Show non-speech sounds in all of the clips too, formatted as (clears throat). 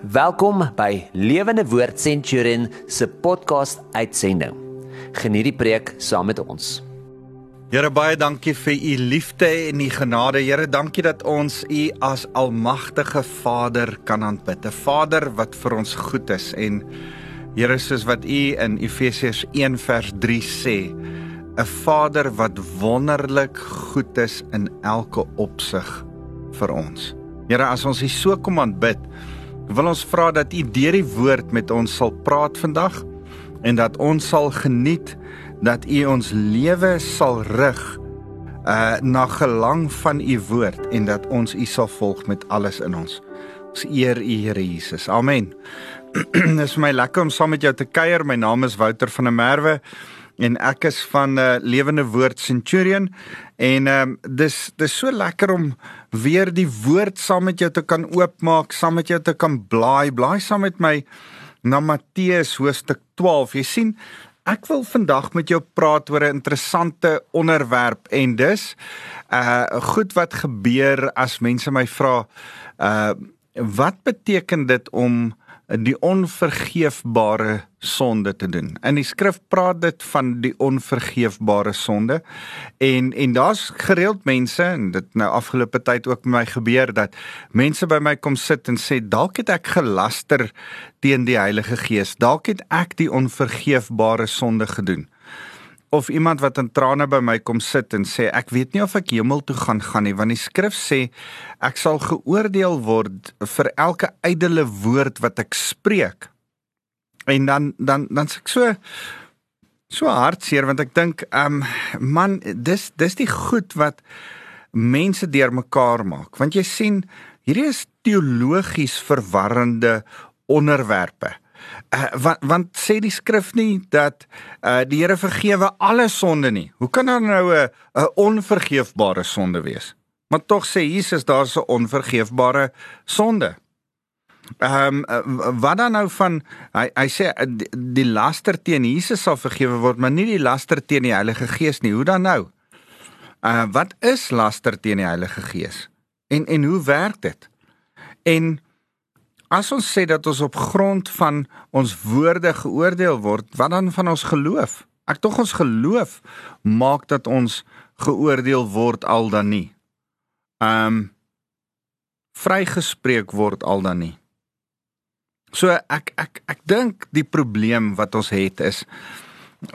Welkom by Lewende Woord Centurion se podcast uitsending. Geniet die preek saam met ons. Here baie dankie vir u liefde en u genade. Here, dankie dat ons u as almagtige Vader kan aanbid. 'n Vader wat vir ons goed is en Here soos wat u in Efesiërs 1 vers 3 sê, 'n Vader wat wonderlik goed is in elke opsig vir ons. Here, as ons U so kom aanbid, wil ons vra dat U deur die woord met ons sal praat vandag en dat ons sal geniet dat U ons lewe sal rig uh na gelang van U woord en dat ons U sal volg met alles in ons. Ons eer U Here Jesus. Amen. (clears throat) Dit is my lekker om saam met jou te kuier. My naam is Wouter van der Merwe en ek is van uh, Lewende Woord Centurion en ehm um, dis dis so lekker om weer die woord saam met jou te kan oopmaak, saam met jou te kan blaai, blaai saam met my na Matteus hoofstuk 12. Jy sien, ek wil vandag met jou praat oor 'n interessante onderwerp en dis uh goed wat gebeur as mense my vra uh wat beteken dit om die onvergeefbare sonde te doen. In die skrif praat dit van die onvergeefbare sonde. En en daar's gereeld mense en dit nou afgelope tyd ook met my gebeur dat mense by my kom sit en sê dalk het ek gelaster teen die Heilige Gees. Dalk het ek die onvergeefbare sonde gedoen of iemand wat in trane by my kom sit en sê ek weet nie of ek hemel toe gaan gaan nie want die skrif sê ek sal geoordeel word vir elke ydelle woord wat ek spreek. En dan dan dan sê ek so so hartseer want ek dink um man dis dis die goed wat mense deurmekaar maak want jy sien hierdie is teologies verwarrende onderwerpe. Uh, want want sê die skrif nie dat uh, die Here vergewe alle sonde nie. Hoe kan daar nou 'n 'n onvergeefbare sonde wees? Maar tog sê Jesus daar's 'n onvergeefbare sonde. Ehm um, wat dan nou van hy hy sê die, die laster teen Jesus sal vergewe word, maar nie die laster teen die Heilige Gees nie. Hoe dan nou? Uh wat is laster teen die Heilige Gees? En en hoe werk dit? En As ons sê dat ons op grond van ons woorde geoordeel word, wat dan van ons geloof? Ek tog ons geloof maak dat ons geoordeel word al dan nie. Um vrygespreek word al dan nie. So ek ek ek dink die probleem wat ons het is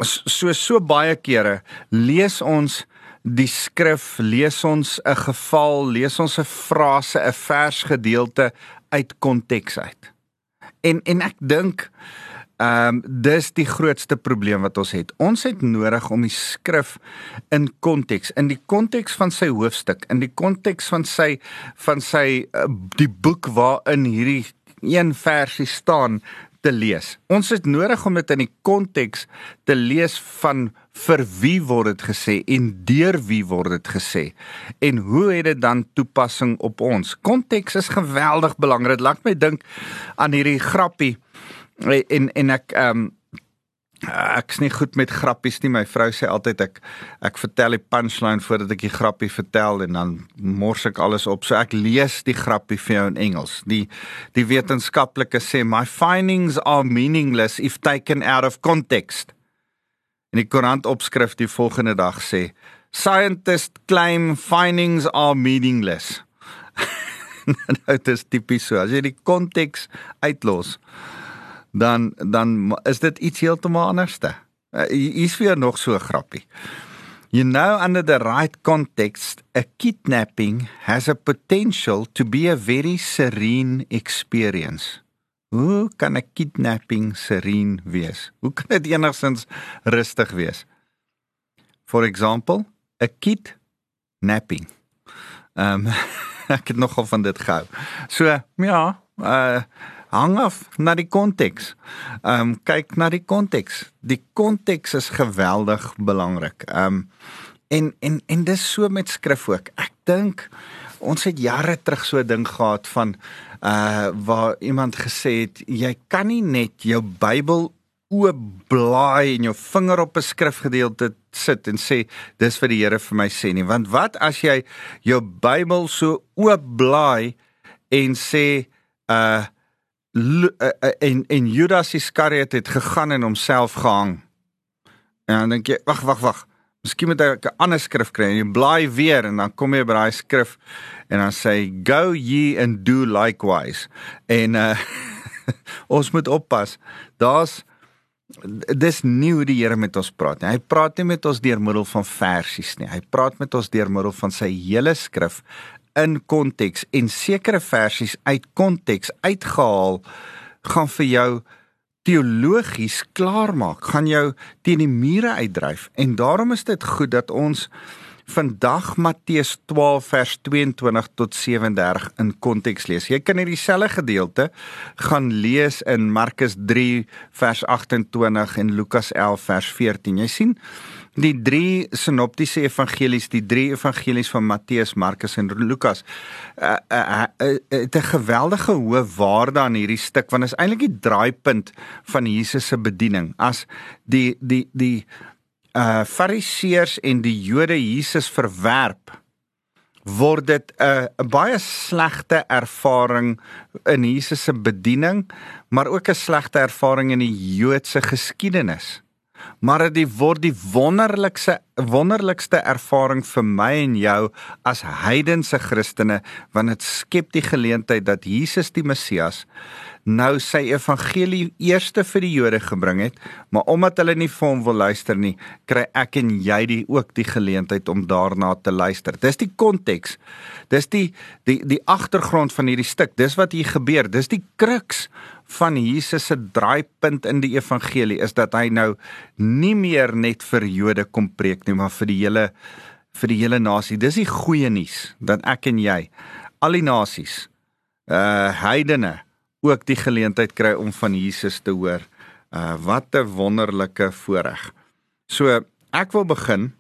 so so baie kere lees ons die skrif, lees ons 'n geval, lees ons 'n frase, 'n versgedeelte uit konteks uit. En en ek dink ehm um, dis die grootste probleem wat ons het. Ons het nodig om die skrif in konteks, in die konteks van sy hoofstuk, in die konteks van sy van sy uh, die boek waarin hierdie een versie staan te lees. Ons het nodig om dit in die konteks te lees van vir wie word dit gesê en deur wie word dit gesê en hoe het dit dan toepassing op ons? Konteks is geweldig belangrik. Laat my dink aan hierdie grappie en en ek ehm um, ek's nie goed met grappies nie. My vrou sê altyd ek ek vertel die punchline voordat ek die grappie vertel en dan mors ek alles op. So ek lees die grappie vir jou in Engels. Die die wetenskaplike sê my findings are meaningless if taken out of context. En die koerant opskrif die volgende dag sê scientists claim findings are meaningless. (laughs) nou dit is tipies so. As jy die konteks uitlos dan dan is dit iets heeltemal anderste. Uh, hier's vir nog so 'n grappie. You know under the right context a kidnapping has a potential to be a very serene experience. Hoe kan 'n kidnapping serene wees? Hoe kan dit enigstens rustig wees? For example, a kidnapping. Ehm um, (laughs) ek het nogal van dit gehou. So, ja, uh hang af na die konteks. Ehm um, kyk na die konteks. Die konteks is geweldig belangrik. Ehm um, en en en dis so met skrif ook. Ek dink ons het jare terug so 'n ding gehad van uh waar iemand gesê het jy kan nie net jou Bybel oop blaai en jou vinger op 'n skrifgedeelte sit en sê dis vir die Here vir my sê nie want wat as jy jou Bybel so oop blaai en sê uh en en Judas Iskariot het gegaan en homself gehang. En dan dink jy, wag, wag, wag. Miskien moet ek 'n ander skrif kry en jy blaai weer en dan kom jy by daai skrif en dan sê go ye and do likewise. En uh (laughs) ons moet oppas. Daar's dis nie hoe die Here met ons praat nie. Hy praat nie met ons deur middel van versies nie. Hy praat met ons deur middel van sy hele skrif in konteks en sekere versies uit konteks uitgehaal gaan vir jou teologies klaarmaak, gaan jou teen die mure uitdryf en daarom is dit goed dat ons vandag Matteus 12 vers 22 tot 37 in konteks lees. Jy kan hierdie selfde gedeelte gaan lees in Markus 3 vers 28 en Lukas 11 vers 14. Jy sien die drie sinoptiese evangelies, die drie evangelies van Matteus, Markus en Lukas, uh, uh, uh, uh, 'n geweldige hoë waarde aan hierdie stuk want is eintlik die draaipunt van Jesus se bediening. As die die die uh fariseërs en die Jode Jesus verwerp word dit 'n uh, baie slegte ervaring in Jesus se bediening maar ook 'n slegte ervaring in die Joodse geskiedenis maar dit word die wonderlikste wonderlikste ervaring vir my en jou as heidense Christene want dit skep die geleentheid dat Jesus die Messias nou sy evangelie eerste vir die Jode gebring het, maar omdat hulle nie vir hom wil luister nie, kry ek en jy die ook die geleentheid om daarna te luister. Dis die konteks. Dis die die die agtergrond van hierdie stuk. Dis wat hier gebeur. Dis die kruks van Jesus se draaipunt in die evangelie is dat hy nou nie meer net vir Jode kom preek nie, maar vir die hele vir die hele nasie. Dis die goeie nuus dat ek en jy al die nasies uh heidene ook die geleentheid kry om van Jesus te hoor. Uh wat 'n wonderlike voorreg. So ek wil begin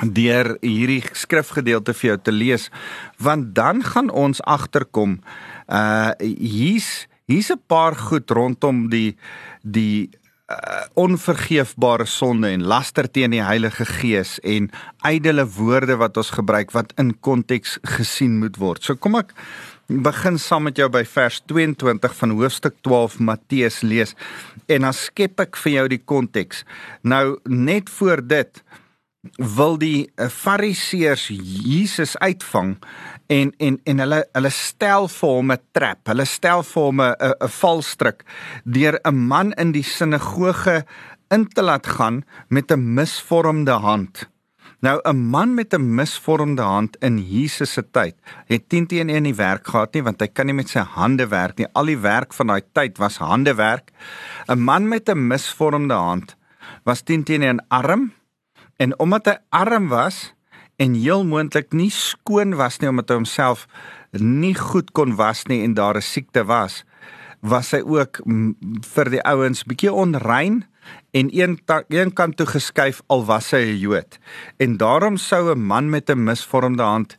deur hierdie skrifgedeelte vir jou te lees want dan gaan ons agterkom uh hier's hier's 'n paar goed rondom die die uh, onvergeefbare sonde en laster teen die Heilige Gees en ydelle woorde wat ons gebruik wat in konteks gesien moet word. So kom ek begin saam met jou by vers 22 van hoofstuk 12 Matteus lees en dan skep ek vir jou die konteks. Nou net voor dit wil die eh, fariseërs Jesus uitvang en en en hulle hulle stel vir hom 'n trap. Hulle stel vir hom 'n 'n valstrik deur 'n man in die sinagoge in te laat gaan met 'n misvormde hand. Nou 'n man met 'n misvormde hand in Jesus se tyd het 10 teenoor 1 nie werk gehad nie want hy kan nie met sy hande werk nie. Al die werk van daai tyd was handewerk. 'n Man met 'n misvormde hand was 10 teenoor 'n arm en omdat hy arm was en heel moontlik nie skoon was nie omdat hy homself nie goed kon was nie en daar 'n siekte was, was hy ook vir die ouens bietjie onrein en een een kant toe geskuif al was hy 'n Jood. En daarom sou 'n man met 'n misvormde hand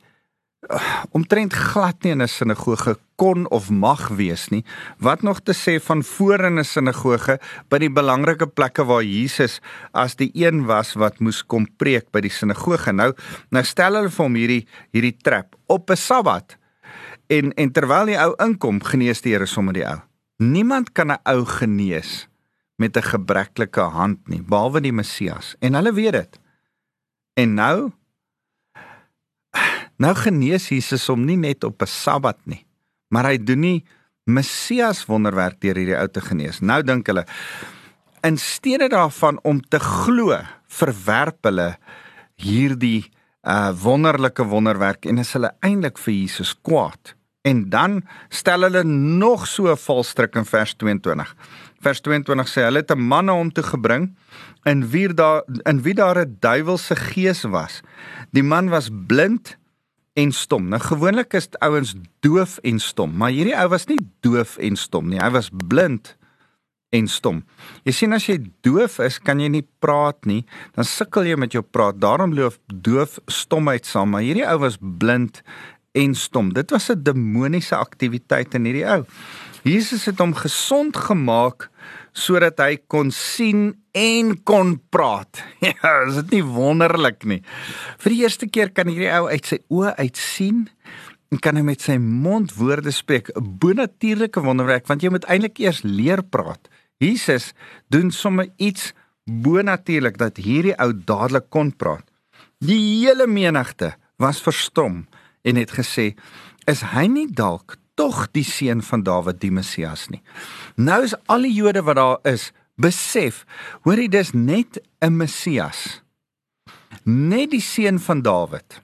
uh, omtrent glad nie in 'n sinagoge kon of mag wees nie. Wat nog te sê van voor in 'n sinagoge by die belangrike plekke waar Jesus as die een was wat moes kom preek by die sinagoge. Nou, nou stel hulle vir hom hierdie hierdie trap op 'n Sabbat. En en terwyl die ou inkom, genees die Here sommer die ou. Niemand kan 'n ou genees met 'n gebreklike hand nie, behalwe die Messias. En hulle weet dit. En nou nou genees Jesus hom nie net op 'n Sabbat nie, maar hy doen nie Messias wonderwerk deur hierdie ou te genees. Nou dink hulle in steede daarvan om te glo, verwerp hulle hierdie uh wonderlike wonderwerk en is hulle eintlik vir Jesus kwaad. En dan stel hulle nog so 'n valstrik in vers 22 vers 22 sê hulle het 'n man na hom toe gebring in wie daar in wie daar 'n duiwelse gees was. Die man was blind en stom. Nou gewoonlik is ouens doof en stom, maar hierdie ou was nie doof en stom nie. Hy was blind en stom. Jy sien as jy doof is, kan jy nie praat nie, dan sukkel jy met jou praat. Daarom loop doof stomheid saam, maar hierdie ou was blind en stom. Dit was 'n demoniese aktiwiteit in hierdie ou. Jesus het hom gesond gemaak sodat hy kon sien en kon praat. (laughs) Ja, is dit nie wonderlik nie? Vir die eerste keer kan hierdie ou uit sy oë uit sien kan hy met sy mond woorde spreek, 'n bonatuurlike wonderwerk want jy moet eintlik eers leer praat. Jesus doen sommer iets bonatuurlik dat hierdie ou dadelik kon praat. Die hele menigte was verstom en het gesê: "Is hy nie dalk tog die seun van Dawid, die Messias nie?" Nou is al die Jode wat daar is, besef, hoor jy dis net 'n Messias. Net die seun van Dawid.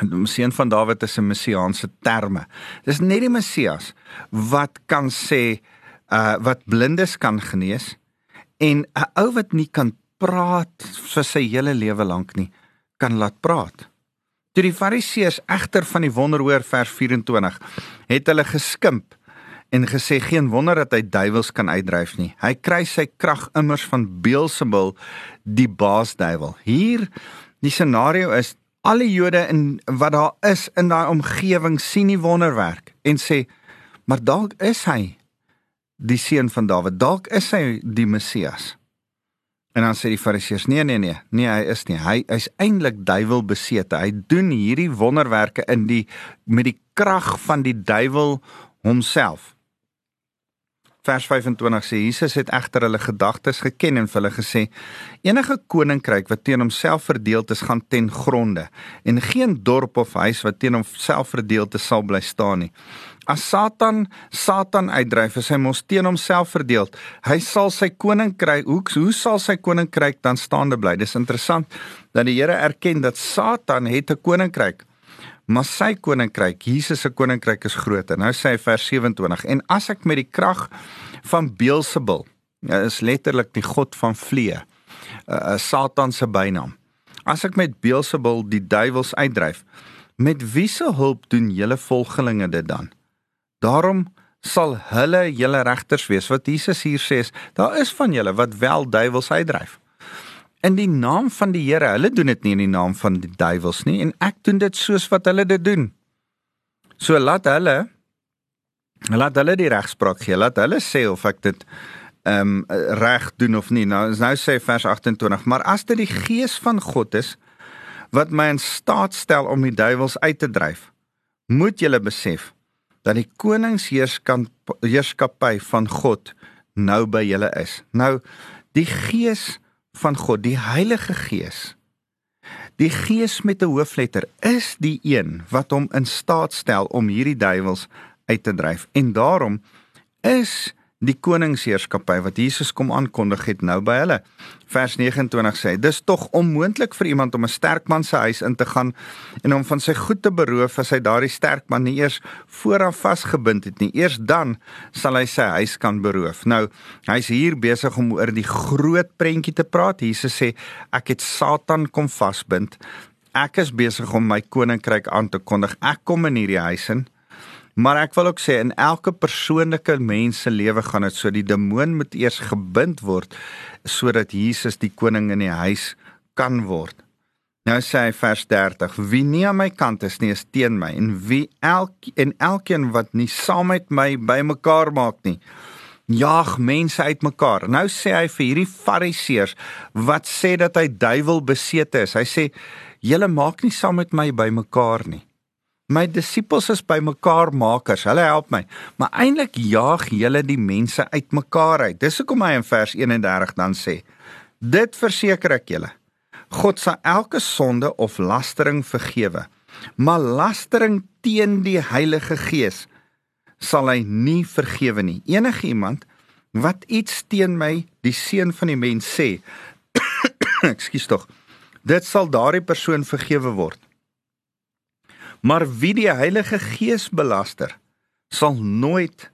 Die seun van Dawid is 'n messiaanse terme. Dis net die Messias wat kan sê uh wat blindes kan genees en 'n ou wat nie kan praat vir sy hele lewe lank nie, kan laat praat. Toe die Fariseërs egter van die wonder hoor vers 24, het hulle geskimp en gesê geen wonder dat hy duiwels kan uitdryf nie. Hy kry sy krag immers van Beelzebul, die baasduiwel. Hier die scenario is al die Jode in wat daar is in daai omgewing sien die wonderwerk en sê maar dalk is hy die seun van Dawid. Dalk is hy die Messias. En dan sê die Fariseërs: "Nee, nee, nee. Nee, hy is nie. Hy is eintlik duiwelbesete. Hy doen hierdie wonderwerke in die met die krag van die duiwel homself." Vers 25 sê Jesus het egter hulle gedagtes geken en vir hulle gesê: "Enige koninkryk wat teen homself verdeeld is, gaan ten gronde, en geen dorp of huis wat teen homself verdeeld is, sal bly staan nie." As Satan Satan uitdryf, is hy mos teen homself verdeel. Hy sal sy koninkryk, hoe hoe sal sy koninkryk dan staande bly? Dis interessant dat die Here erken dat Satan het 'n koninkryk. Maar sy koninkryk, Jesus se koninkryk is groter. Nou sê hy vers 27 en as ek met die krag van Beelzebul, ja, is letterlik die god van vlee, uh, Satan se bynaam. As ek met Beelzebul die duiwels uitdryf, met wie se hulp doen julle volgelinge dit dan? Daarom sal hulle julle regters wees. Wat Jesus hier sê daar is van julle wat wel duiwels uitdryf. In die naam van die Here, hulle doen dit nie in die naam van die duiwels nie en ek doen dit soos wat hulle dit doen. So laat hulle laat hulle die regspraak gee. Laat hulle sê of ek dit ehm um, reg doen of nie. Nou nou sê vers 28, maar as dit die gees van God is wat my in staat stel om die duiwels uit te dryf, moet julle besef dat die koningsheerskappy van God nou by julle is. Nou die gees van God, die Heilige Gees. Die Gees met 'n hoofletter is die een wat hom in staat stel om hierdie duiwels uit te dryf. En daarom is die koningsheerskappy wat Jesus kom aankondig het nou by hulle. Vers 29 sê: "Dis tog onmoontlik vir iemand om 'n sterk man se huis in te gaan en hom van sy goed te beroof as hy daardie sterk man nie eers vooraf vasgebind het nie. Eers dan sal hy sy huis kan beroof." Nou, hy's hier besig om oor die groot prentjie te praat. Jesus sê: "Ek het Satan kom vasbind. Ek is besig om my koninkryk aan te kondig. Ek kom in hierdie huis in." Maar ek wil ook sê in elke persoonlike mens se lewe gaan dit so die demoon moet eers gebind word sodat Jesus die koning in die huis kan word. Nou sê hy vers 30: Wie nie aan my kant is nie, is teen my en wie elk en elkeen wat nie saam met my bymekaar maak nie, jaag mense uitmekaar. Nou sê hy vir hierdie fariseërs wat sê dat hy duiwel besete is. Hy sê: "Julle maak nie saam met my bymekaar nie." My disippels is bymekaar makers. Hulle help my. Maar eintlik jaag julle die mense uitmekaar uit. Dis hoekom hy in vers 31 dan sê: Dit verseker ek julle. God sal elke sonde of lastering vergewe. Maar lastering teen die Heilige Gees sal hy nie vergewe nie. Enige iemand wat iets teen my, die seun van die mens sê, (coughs) ekskuus tog. Dit sal daardie persoon vergewe word. Maar wie die Heilige Gees belaster, sal nooit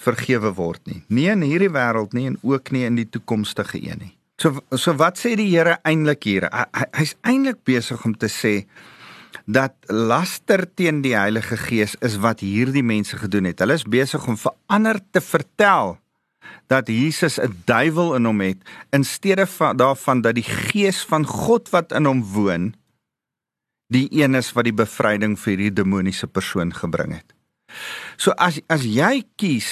vergewe word nie. Nie in hierdie wêreld nie en ook nie in die toekomstige een nie. So so wat sê die Here eintlik hier? Hy's hy eintlik besig om te sê dat laster teen die Heilige Gees is wat hierdie mense gedoen het. Hulle is besig om verander te vertel dat Jesus 'n duiwel in hom het in steede van daarvan dat die Gees van God wat in hom woon die een is wat die bevryding vir hierdie demoniese persoon gebring het. So as as jy kies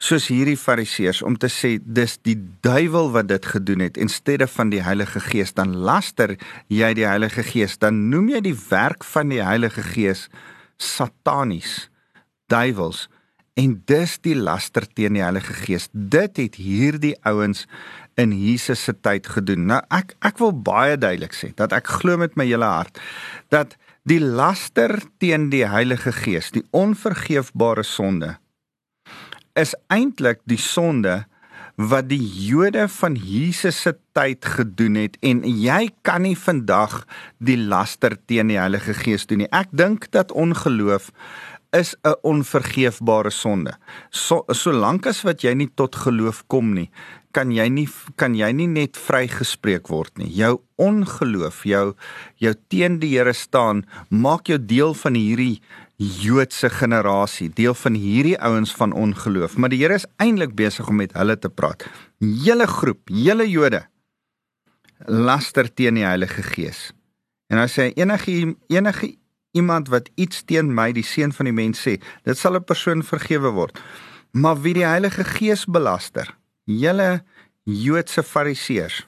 soos hierdie fariseërs om te sê dis die duiwel wat dit gedoen het in steede van die Heilige Gees dan laster jy die Heilige Gees dan noem jy die werk van die Heilige Gees satanies, duiwels en dis die laster teen die Heilige Gees. Dit het hierdie ouens in Jesus se tyd gedoen. Nou ek ek wil baie duidelik sê dat ek glo met my hele hart dat die laster teen die Heilige Gees, die onvergeefbare sonde is eintlik die sonde wat die Jode van Jesus se tyd gedoen het en jy kan nie vandag die laster teen die Heilige Gees doen nie. Ek dink dat ongeloof is 'n onvergeefbare sonde. So solank as wat jy nie tot geloof kom nie, kan jy nie kan jy nie net vrygespreek word nie. Jou ongeloof, jou jou teen die Here staan, maak jou deel van hierdie Joodse generasie, deel van hierdie ouens van ongeloof, maar die Here is eintlik besig om met hulle te praat. Hele groep, hele Jode laster teen die Heilige Gees. En hy sê enige enige iemand wat iets teen my, die seun van die mens sê, dit sal 'n persoon vergewe word. Maar wie die Heilige Gees belaster, julle Joodse Fariseërs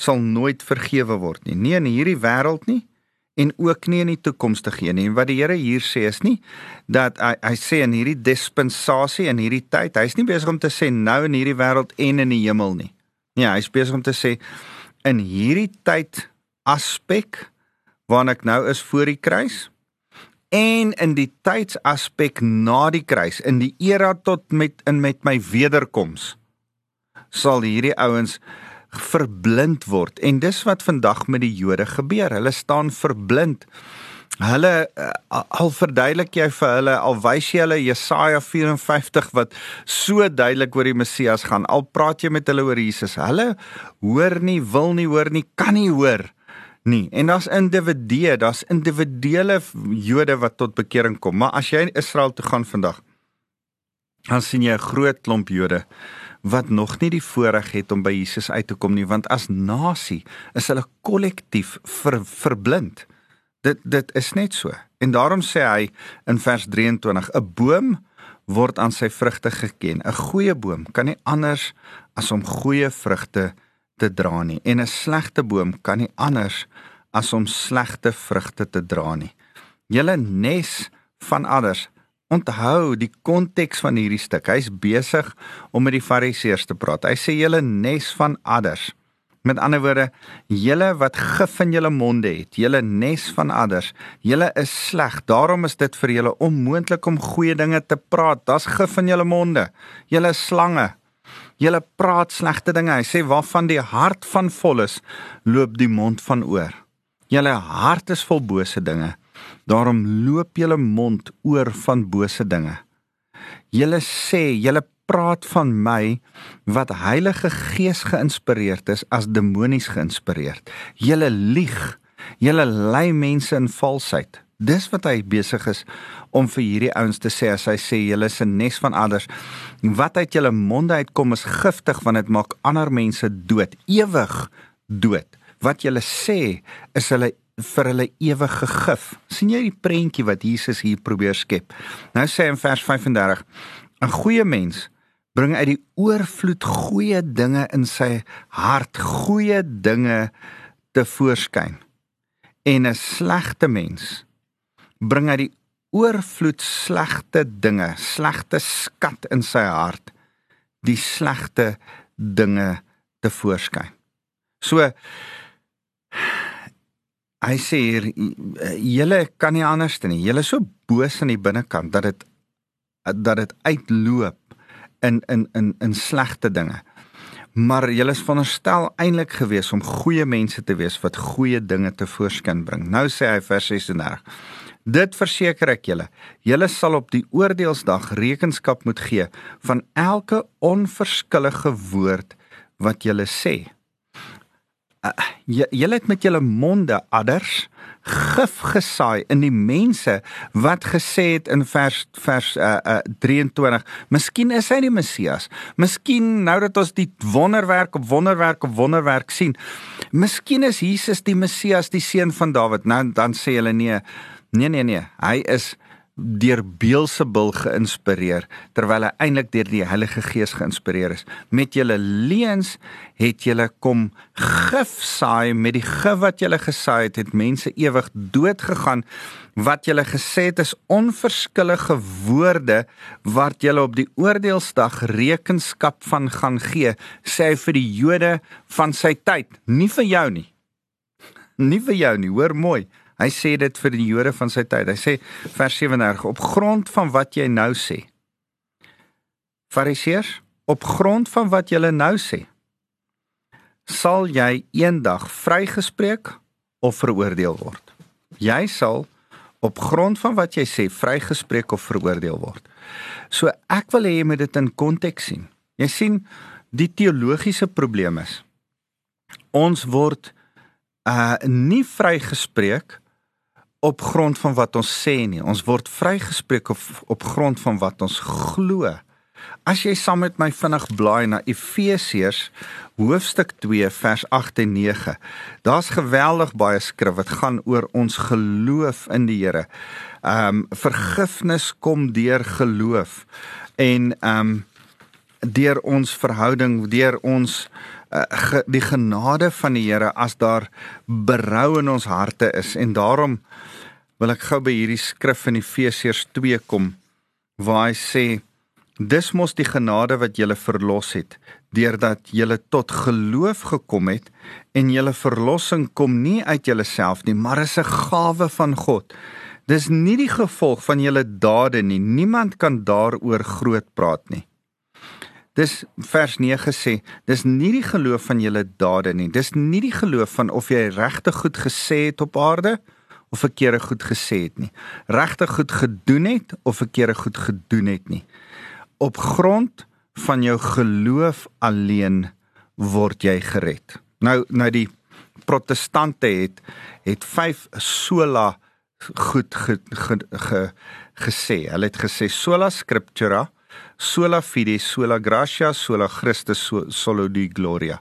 sal nooit vergewe word nie. Nie in hierdie wêreld nie en ook nie in die toekomstige een nie. En wat die Here hier sê is nie dat hy hy sê in hierdie dispensasie en hierdie tyd, hy's nie besig om te sê nou in hierdie wêreld en in die hemel nie. Nee, hy's besig om te sê in hierdie tyd aspek waarna ek nou is voor die kruis en in die tydsaspek na die kruis in die era tot met in met my wederkoms sal hierdie ouens verblind word en dis wat vandag met die Jode gebeur. Hulle staan verblind. Hulle uh, al verduidelik jy vir hulle al wys jy hulle Jesaja 54 wat so duidelik oor die Messias gaan. Al praat jy met hulle oor Jesus. Hulle hoor nie, wil nie hoor nie, kan nie hoor nie. En daar's individue, daar's individuele Jode wat tot bekering kom. Maar as jy in Israel toe gaan vandag, dan sien jy 'n groot klomp Jode wat nog nie die voorreg het om by Jesus uit te kom nie want as nasie is hulle kollektief ver, verblind. Dit dit is net so. En daarom sê hy in vers 23: 'n boom word aan sy vrugte geken. 'n Goeie boom kan nie anders as om goeie vrugte te dra nie en 'n slegte boom kan nie anders as om slegte vrugte te dra nie. Julle nes van ander Onthou die konteks van hierdie stuk. Hy's besig om met die Fariseërs te praat. Hy sê julle nes van adders. Met ander woorde, julle wat gif in julle monde het, julle nes van adders, julle is sleg. Daarom is dit vir julle onmoontlik om goeie dinge te praat. Daar's gif in julle monde. Julle slange. Julle praat slegte dinge. Hy sê waarvan die hart van vol is, loop die mond van oor. Julle hart is vol bose dinge. Daarom loop julle mond oor van bose dinge. Julle sê, julle praat van my wat Heilige Gees geïnspireerd is as demonies geïnspireerd. Julle lieg. Julle lei mense in valsheid. Dis wat hy besig is om vir hierdie ouens te sê as hy sê julle is 'n nes van adders. Wat uit julle monde uitkom is giftig want dit maak ander mense dood, ewig dood. Wat julle sê is hulle vir hulle ewige gif. sien jy die prentjie wat Jesus hier probeer skep? Nou sê hy in vers 35: 'n goeie mens bring uit die oorvloed goeie dinge in sy hart, goeie dinge te voorskyn. En 'n slegte mens bring uit die oorvloed slegte dinge, slegte skat in sy hart, die slegte dinge te voorskyn. So hy sê hier julle kan nie anders doen nie. Julle is so boos aan die binnekant dat dit dat dit uitloop in in in in slegte dinge. Maar julle is veronderstel eintlik gewees om goeie mense te wees wat goeie dinge te voorskyn bring. Nou sê hy vers 36. Dit verseker ek julle, julle sal op die oordeelsdag rekenskap moet gee van elke onverskillige woord wat julle sê uh, julle het met julle monde adders gif gesaai in die mense wat gesê het in vers vers uh, uh, 23 miskien is hy die Messias. Miskien nou dat ons die wonderwerk op wonderwerk op wonderwerk sien miskien is Jesus die Messias die seun van Dawid. Nou dan sê hulle nee nee nee nee hy is deur Beelzebul geïnspireer terwyl hy eintlik deur die Heilige Gees geïnspireer is. Met julle leuns het julle kom gif saai met die gif wat julle gesaai het, het mense ewig dood gegaan. Wat julle gesê het is onverskillige woorde wat julle op die oordeelsdag rekenskap van gaan gee, sê hy vir die Jode van sy tyd, nie vir jou nie. (laughs) Nie vir jou nie, hoor mooi. Hy sê dit vir die Jode van sy tyd. Hy sê vers 37 op grond van wat jy nou sê. Fariseërs, op grond van wat julle nou sê, sal jy eendag vrygespreek of veroordeel word. Jy sal op grond van wat jy sê vrygespreek of veroordeel word. So ek wil hê jy moet dit in konteks sien. Jy sien die teologiese probleem is ons word uh nie vrygespreek op grond van wat ons sê nie. Ons word vrygespreek op op grond van wat ons glo. As jy saam met my vinnig blaai na Efesiërs hoofstuk 2 vers 8 en 9. Daar's geweldig baie skrif wat gaan oor ons geloof in die Here. Ehm um, vergifnis kom deur geloof en ehm um, deur ons verhouding, deur ons uh, ge, die genade van die Here as daar berou in ons harte is. En daarom wil ek gou by hierdie skrif in Efesiërs 2 kom waar hy sê dis mos die genade wat julle verlos het deurdat julle tot geloof gekom het en julle verlossing kom nie uit julleself nie maar is 'n gawe van God. Dis nie die gevolg van julle dade nie. Niemand kan daaroor groot praat nie Dis vers 9 sê, dis nie die geloof van julle dade nie. Dis nie die geloof van of jy regtig goed gesê het op aarde of verkeerde goed gesê het nie. Regtig goed gedoen het of verkeerde goed gedoen het nie. Op grond van jou geloof alleen word jy gered. Nou nou die protestante het het vyf sola goed ge, ge, ge, gesê. Hulle het gesê sola scriptura, sola fide, sola gratia, sola Christus, solo di gloria.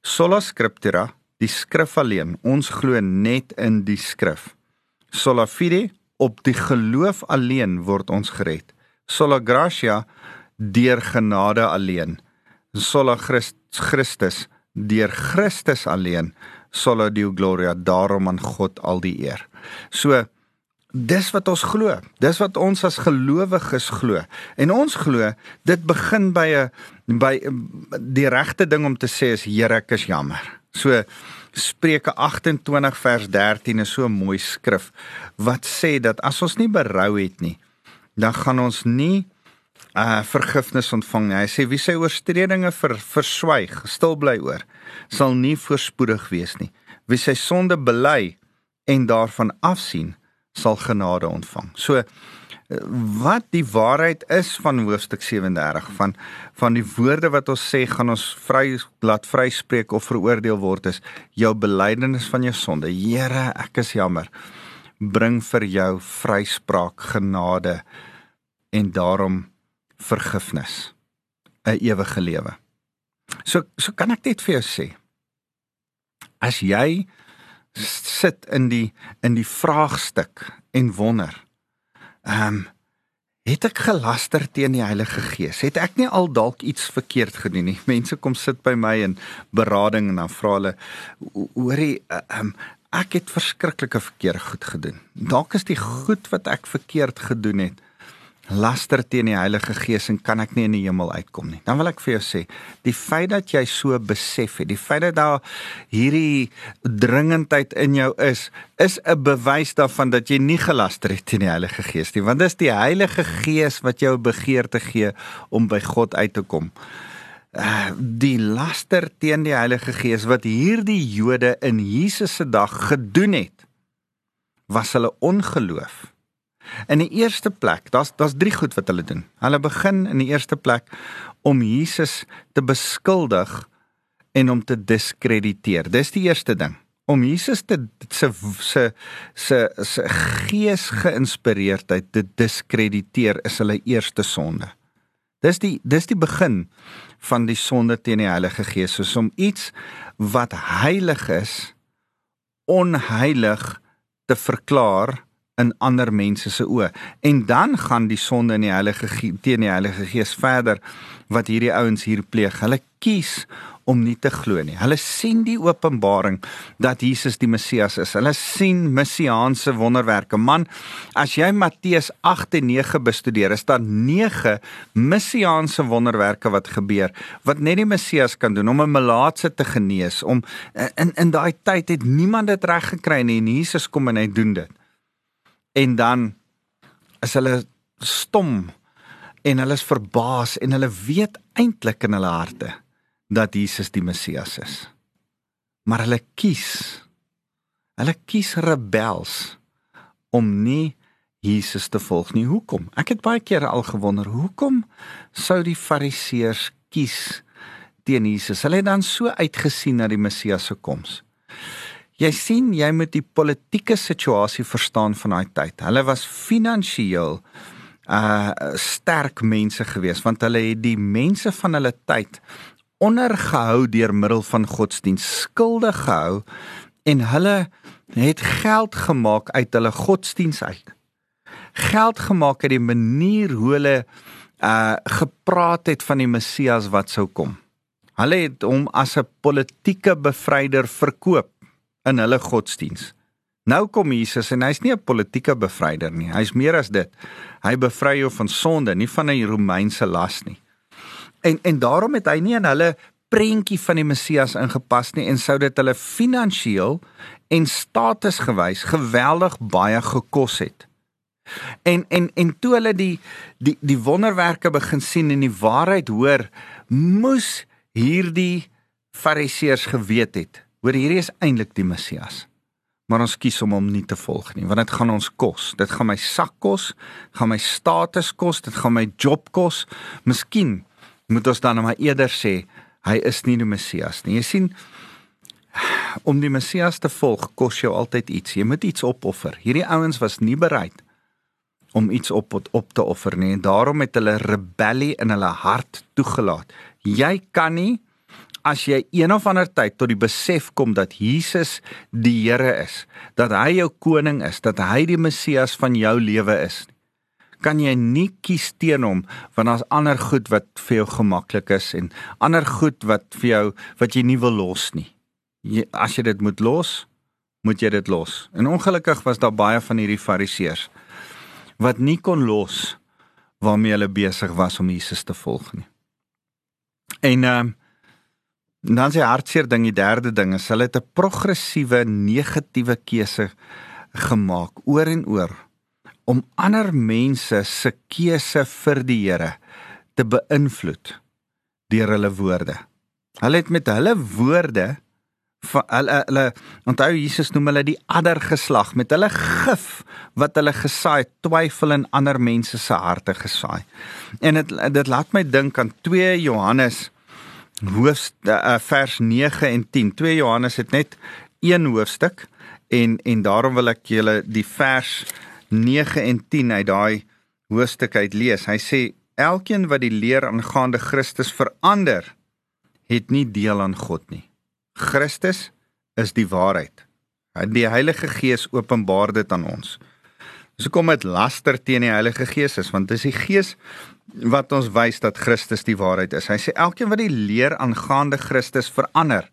Sola scriptura die skrif alleen. Ons glo net in die skrif. Sola fide, op die geloof alleen word ons gered. Sola gratia, deur genade alleen. Sola Christ, Christus, deur Christus alleen. Sola deo gloria, daarom aan God al die eer. So Dis wat ons glo. Dis wat ons as gelowiges glo. En ons glo dit begin by 'n by die regte ding om te sê is Here, ek is jammer. So Spreuke 28 vers 13 is so 'n mooi skrif wat sê dat as ons nie berou het nie, dan gaan ons nie uh vergifnis ontvang nie. Hy sê wie sy oortredinge ver, verswyg, stil bly oor, sal nie voorspoedig wees nie. Wie sy sonde bely en daarvan afsien, sal genade ontvang. So wat die waarheid is van hoofstuk 37 van van die woorde wat ons sê gaan ons vry laat vryspreek of veroordeel word is jou belydenis van jou sonde. Here, ek is jammer. Bring vir jou vryspraak, genade en daarom vergifnis, 'n ewige lewe. So so kan ek net vir jou sê. As jy sit in die in die vraagstuk en wonder Ehm um, het ek gelaster teen die Heilige Gees? Het ek nie al dalk iets verkeerd gedoen nie? Mense kom sit by my in berading en dan vra hulle hoorie ehm um, ek het verskriklike verkeerde goed gedoen. Dalk is die goed wat ek verkeerd gedoen het laster teen die Heilige Gees en kan ek nie in die hemel uitkom nie. Dan wil ek vir jou sê, die feit dat jy so besef het, die feit dat daar hierdie dringendheid in jou is, is 'n bewys daarvan dat jy nie gelaster het teen die Heilige Gees nie, want dit is die Heilige Gees wat jou begeerte gee om by God uit te kom. Uh, die laster teen die Heilige Gees wat hierdie Jode in Jesus se dag gedoen het, was hulle ongeloof. In die eerste plek, daar's daar's drie goed wat hulle doen. Hulle begin in die eerste plek om Jesus te beskuldig en om te diskrediteer. Dis die eerste ding. Om Jesus te se se se se gees geïnspireerdheid te diskrediteer is hulle eerste sonde. Dis die dis die begin van die sonde teen die Heilige Gees, soos om iets wat heilig is onheilig te verklaar in ander mense se oë. En dan gaan die sonde in die Heilige teen die Heilige Gees verder wat hierdie ouens hier pleeg. Hulle kies om nie te glo nie. Hulle sien die openbaring dat Jesus die Messias is. Hulle sien messiaanse wonderwerke. Man, as jy Matteus 8 en 9 bestudeer, is daar 9 messiaanse wonderwerke wat gebeur wat net die Messias kan doen om 'n melaatse te genees. Om in in daai tyd het niemand dit reg gekry nie en Jesus kom en hy doen dit. En dan is hulle stom en hulle is verbaas en hulle weet eintlik in hulle harte dat Jesus die Messias is. Maar hulle kies hulle kies rebels om nie Jesus te volg nie. Hoekom? Ek het baie kere al gewonder, hoekom sou die Fariseërs kies teen Jesus? Hulle het dan so uitgesien na die Messias se koms. Jy sien, jy moet die politieke situasie verstaan van daai tyd. Hulle was finansiëel uh sterk mense gewees want hulle het die mense van hulle tyd ondergehou deur middel van godsdienst, skuldig gehou en hulle het geld gemaak uit hulle godsdienst uit. Geld gemaak uit die manier hoe hulle uh gepraat het van die Messias wat sou kom. Hulle het hom as 'n politieke bevryder verkoop in hulle godsdienst. Nou kom Jesus en hy's nie 'n politieke bevryder nie. Hy's meer as dit. Hy bevry jou van sonde, nie van 'n Romeinse las nie. En en daarom het hy nie in hulle prentjie van die Messias ingepas nie en sou dit hulle finansiëel en statusgewys geweldig baie gekos het. En en en toe hulle die die die wonderwerke begin sien en die waarheid hoor, moes hierdie fariseërs geweet het, hoor hierdie is eintlik die Messias. Maar ons kies om hom nie te volg nie, want dit gaan ons kos. Dit gaan my sak kos, gaan my status kos, dit gaan my job kos. Miskien moet ons dan maar eerder sê hy is nie die Messias nie. Jy sien om die Messias te volg kos jou altyd iets. Jy moet iets opoffer. Hierdie ouens was nie bereid om iets op op te offer nie en daarom het hulle rebellie in hulle hart toegelaat. Jy kan nie as jy een of ander tyd tot die besef kom dat Jesus die Here is, dat hy jou koning is, dat hy die Messias van jou lewe is kan jy nie kies teen hom want daar's ander goed wat vir jou gemaklik is en ander goed wat vir jou wat jy nie wil los nie. Jy, as jy dit moet los, moet jy dit los. En ongelukkig was daar baie van hierdie fariseërs wat nie kon los waarmee hulle besig was om Jesus te volg nie. En ehm uh, dan sê hartseer ding die derde ding is hulle het 'n progressiewe negatiewe keuse gemaak oor en oor om ander mense se keuse vir die Here te beïnvloed deur hulle woorde. Hulle het met hulle woorde van hulle hulle onthou Jesus noem hulle die adder geslag met hulle gif wat hulle gesaai twyfel in ander mense se harte gesaai. En dit dit laat my dink aan 2 Johannes hoofstuk uh, vers 9 en 10. 2 Johannes het net een hoofstuk en en daarom wil ek julle die vers 9 en 10 uit daai hoofstuk uit lees. Hy sê elkeen wat die leer aangaande Christus verander, het nie deel aan God nie. Christus is die waarheid. Die Heilige Gees openbaar dit aan ons. So kom dit laster teen die Heilige Gees is want dis die Gees wat ons wys dat Christus die waarheid is. Hy sê elkeen wat die leer aangaande Christus verander,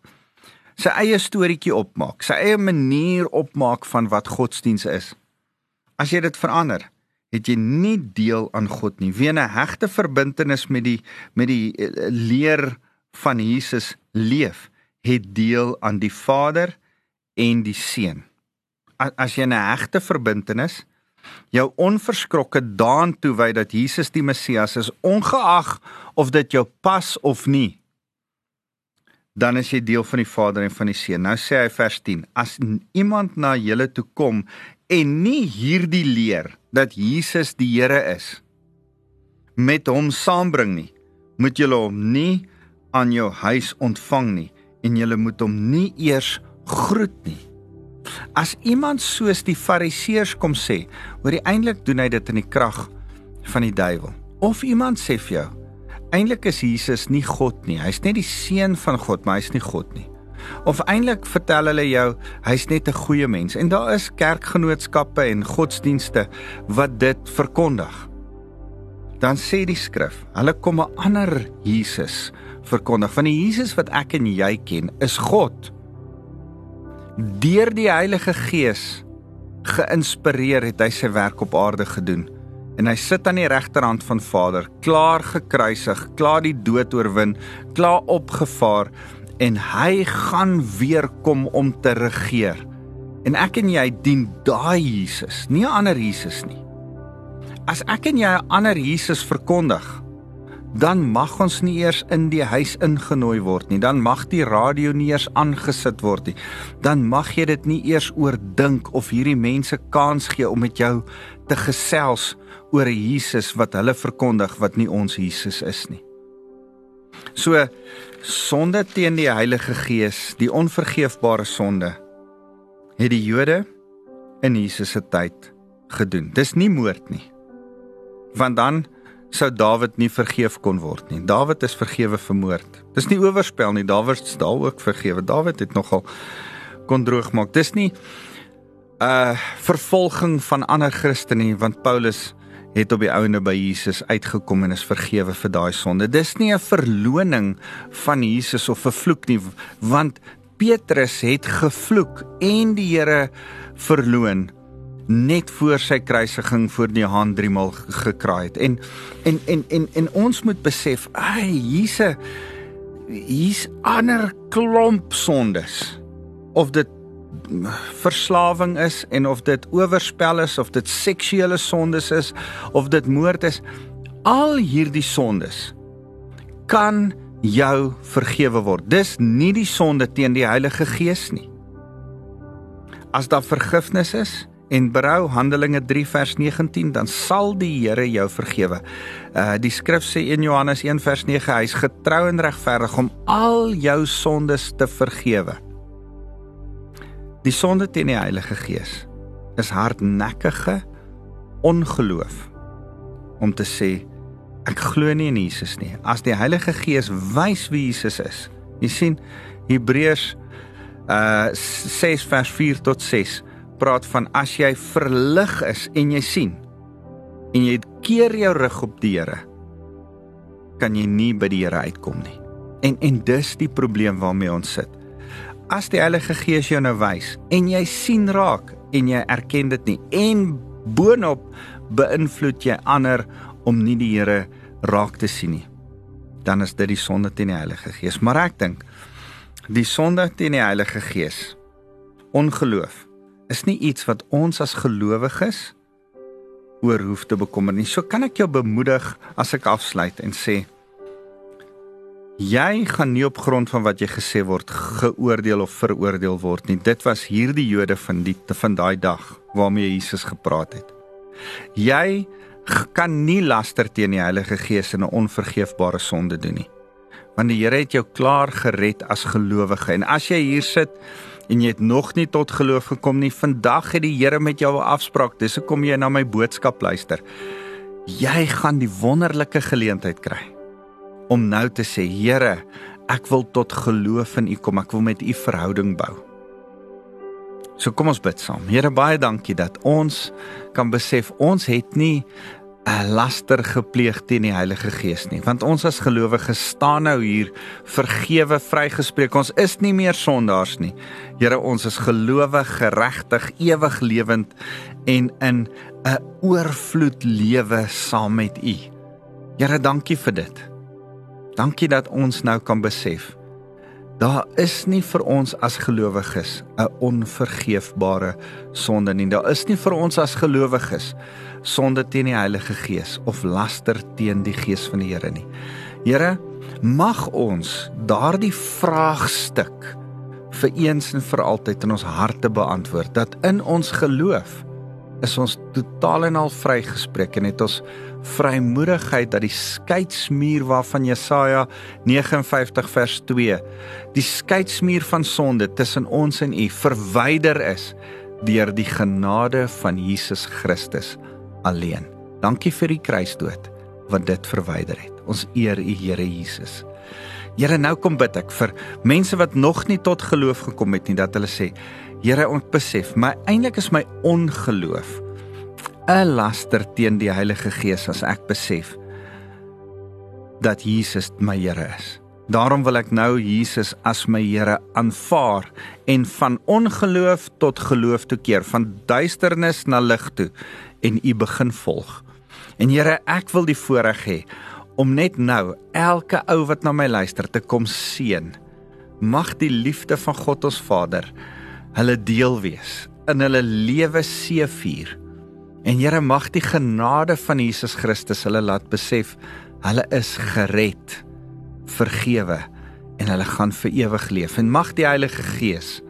sy eie storieetjie opmaak, sy eie manier opmaak van wat godsdiens is, As jy dit verander, het jy nie deel aan God nie. Wie 'n hegte verbintenis met die met die eh, leer van Jesus leef, het deel aan die Vader en die Seun. As jy 'n hegte verbintenis jou onverskrokke daan toewy dat Jesus die Messias is, ongeag of dit jou pas of nie, dan is jy deel van die Vader en van die Seun. Nou sê hy vers 10: As iemand na julle toe kom en nie hierdie leer dat Jesus die Here is met hom saambring nie, moet julle hom nie aan jou huis ontvang nie en julle moet hom nie eers groet nie. As iemand soos die Fariseërs kom sê, hoor jy eintlik doen hy dit in die krag van die duiwel. Of iemand sê vir jou, eintlik is Jesus nie God nie. Hy's net die seun van God, maar hy's nie God nie. Of eintlik vertel hulle jou hy's net 'n goeie mens en daar is kerkgenootskappe en godsdienste wat dit verkondig. Dan sê die skrif, hulle kom 'n ander Jesus verkondig. Van die Jesus wat ek en jy ken, is God. Deur die Heilige Gees geïnspireer het hy sy werk op aarde gedoen en hy sit aan die regterhand van Vader, klaar gekruisig, klaar die dood oorwin, klaar opgevaar en hy gaan weer kom om te regeer. En ek en jy dien daai Jesus, nie 'n ander Jesus nie. As ek en jy 'n ander Jesus verkondig, dan mag ons nie eers in die huis ingenooi word nie. Dan mag die radio nie eers aangesit word nie. Dan mag jy dit nie eers oordink of hierdie mense kans gee om met jou te gesels oor Jesus wat hulle verkondig wat nie ons Jesus is nie. So sonde teen die Heilige Gees, die onvergeefbare sonde, het die Jode in Jesus se tyd gedoen. Dis nie moord nie. Want dan sou Dawid nie vergeef kon word nie. Dawid is vergewe vir moord. Dis nie oorspel nie. Dawid is daal ook vergewe. Dawid het nogal kon droog maak. Dis nie 'n uh, vervolging van ander Christene nie, want Paulus het op die ouene by Jesus uitgekom en is vergewe vir daai sonde. Dis nie 'n verloning van Jesus of 'n vloek nie, want Petrus het gevloek en die Here verloon net voor sy kruisiging voor die hand drie maal gekraai het. En en en en en ons moet besef, ai, hierse hier's ander klomp sondes. Of dit verslawing is en of dit oorspel is of dit seksuele sondes is of dit moord is al hierdie sondes kan jou vergewe word dis nie die sonde teen die Heilige Gees nie as daar vergifnis is en berou Handelinge 3 vers 19 dan sal die Here jou vergewe. Uh die skrif sê in Johannes 1 vers 9 hy's getrou en regverdig om al jou sondes te vergewe. Die sonde teen die Heilige Gees is hardnekkige ongeloof om te sê ek glo nie in Jesus nie. As die Heilige Gees wys wie Jesus is. Jy sien Hebreërs uh 6 vers 4 tot 6 praat van as jy verlig is en jy sien en jy keer jou rug op die Here kan jy nie by die Here uitkom nie. En en dis die probleem waarmee ons sit as die Heilige Gees jou nou wys en jy sien raak en jy erken dit nie en boonop beïnvloed jy ander om nie die Here raak te sien nie dan is dit die sonde teen die Heilige Gees maar ek dink die sonde teen die Heilige Gees ongeloof is nie iets wat ons as gelowiges oor hoef te bekommer nie so kan ek jou bemoedig as ek afsluit en sê Jy gaan nie op grond van wat jy gesê word geoordeel of veroordeel word nie. Dit was hierdie Jode van die van daai dag waarmee Jesus gepraat het. Jy kan nie laster teen die Heilige Gees in 'n onvergeefbare sonde doen nie. Want die Here het jou klaar gered as gelowige en as jy hier sit en jy het nog nie tot geloof gekom nie, vandag het die Here met jou 'n afspraak. Dis hoekom jy na my boodskap luister. Jy gaan die wonderlike geleentheid kry om nou te sê Here, ek wil tot geloof in U kom. Ek wil met U verhouding bou. So kom ons bid saam. Here, baie dankie dat ons kan besef ons het nie laster gepleeg teen die Heilige Gees nie, want ons as gelowiges staan nou hier vergewe, vrygespreek. Ons is nie meer sondaars nie. Here, ons is gelowig, geregtig, ewig lewend en in 'n oorvloed lewe saam met U. Here, dankie vir dit. Dankie dat ons nou kan besef. Daar is nie vir ons as gelowiges 'n onvergeefbare sonde nie. Daar is nie vir ons as gelowiges sonde teen die Heilige Gees of laster teen die Gees van die Here nie. Here, mag ons daardie vraagstuk vir eens en vir altyd in ons harte beantwoord dat in ons geloof is ons totaal en al vrygespreek en het ons vrymoedigheid dat die skeidsmuur waarvan Jesaja 59 vers 2 die skeidsmuur van sonde tussen ons en U verwyder is deur die genade van Jesus Christus alleen. Dankie vir die kruisdood wat dit verwyder het. Ons eer U Here Jesus. Here, nou kom bid ek vir mense wat nog nie tot geloof gekom het nie dat hulle sê, Here, ons besef, my eintlik is my ongeloof 'n laster teen die Heilige Gees as ek besef dat Jesus my Here is. Daarom wil ek nou Jesus as my Here aanvaar en van ongeloof tot geloof toe keer, van duisternis na lig toe en U begin volg. En Here, ek wil die voorreg hê om net nou elke ou wat na my luister te kom seën. Mag die liefde van God ons Vader hulle deel wees in hulle lewe seëvier. En Here mag die genade van Jesus Christus hulle laat besef hulle is gered vergewe en hulle gaan vir ewig leef. En mag die Heilige Gees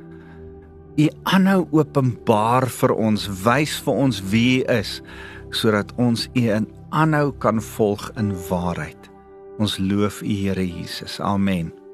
U aanhou openbaar vir ons, wys vir ons wie U is sodat ons U in aanhou kan volg in waarheid. Ons loof U Here Jesus. Amen.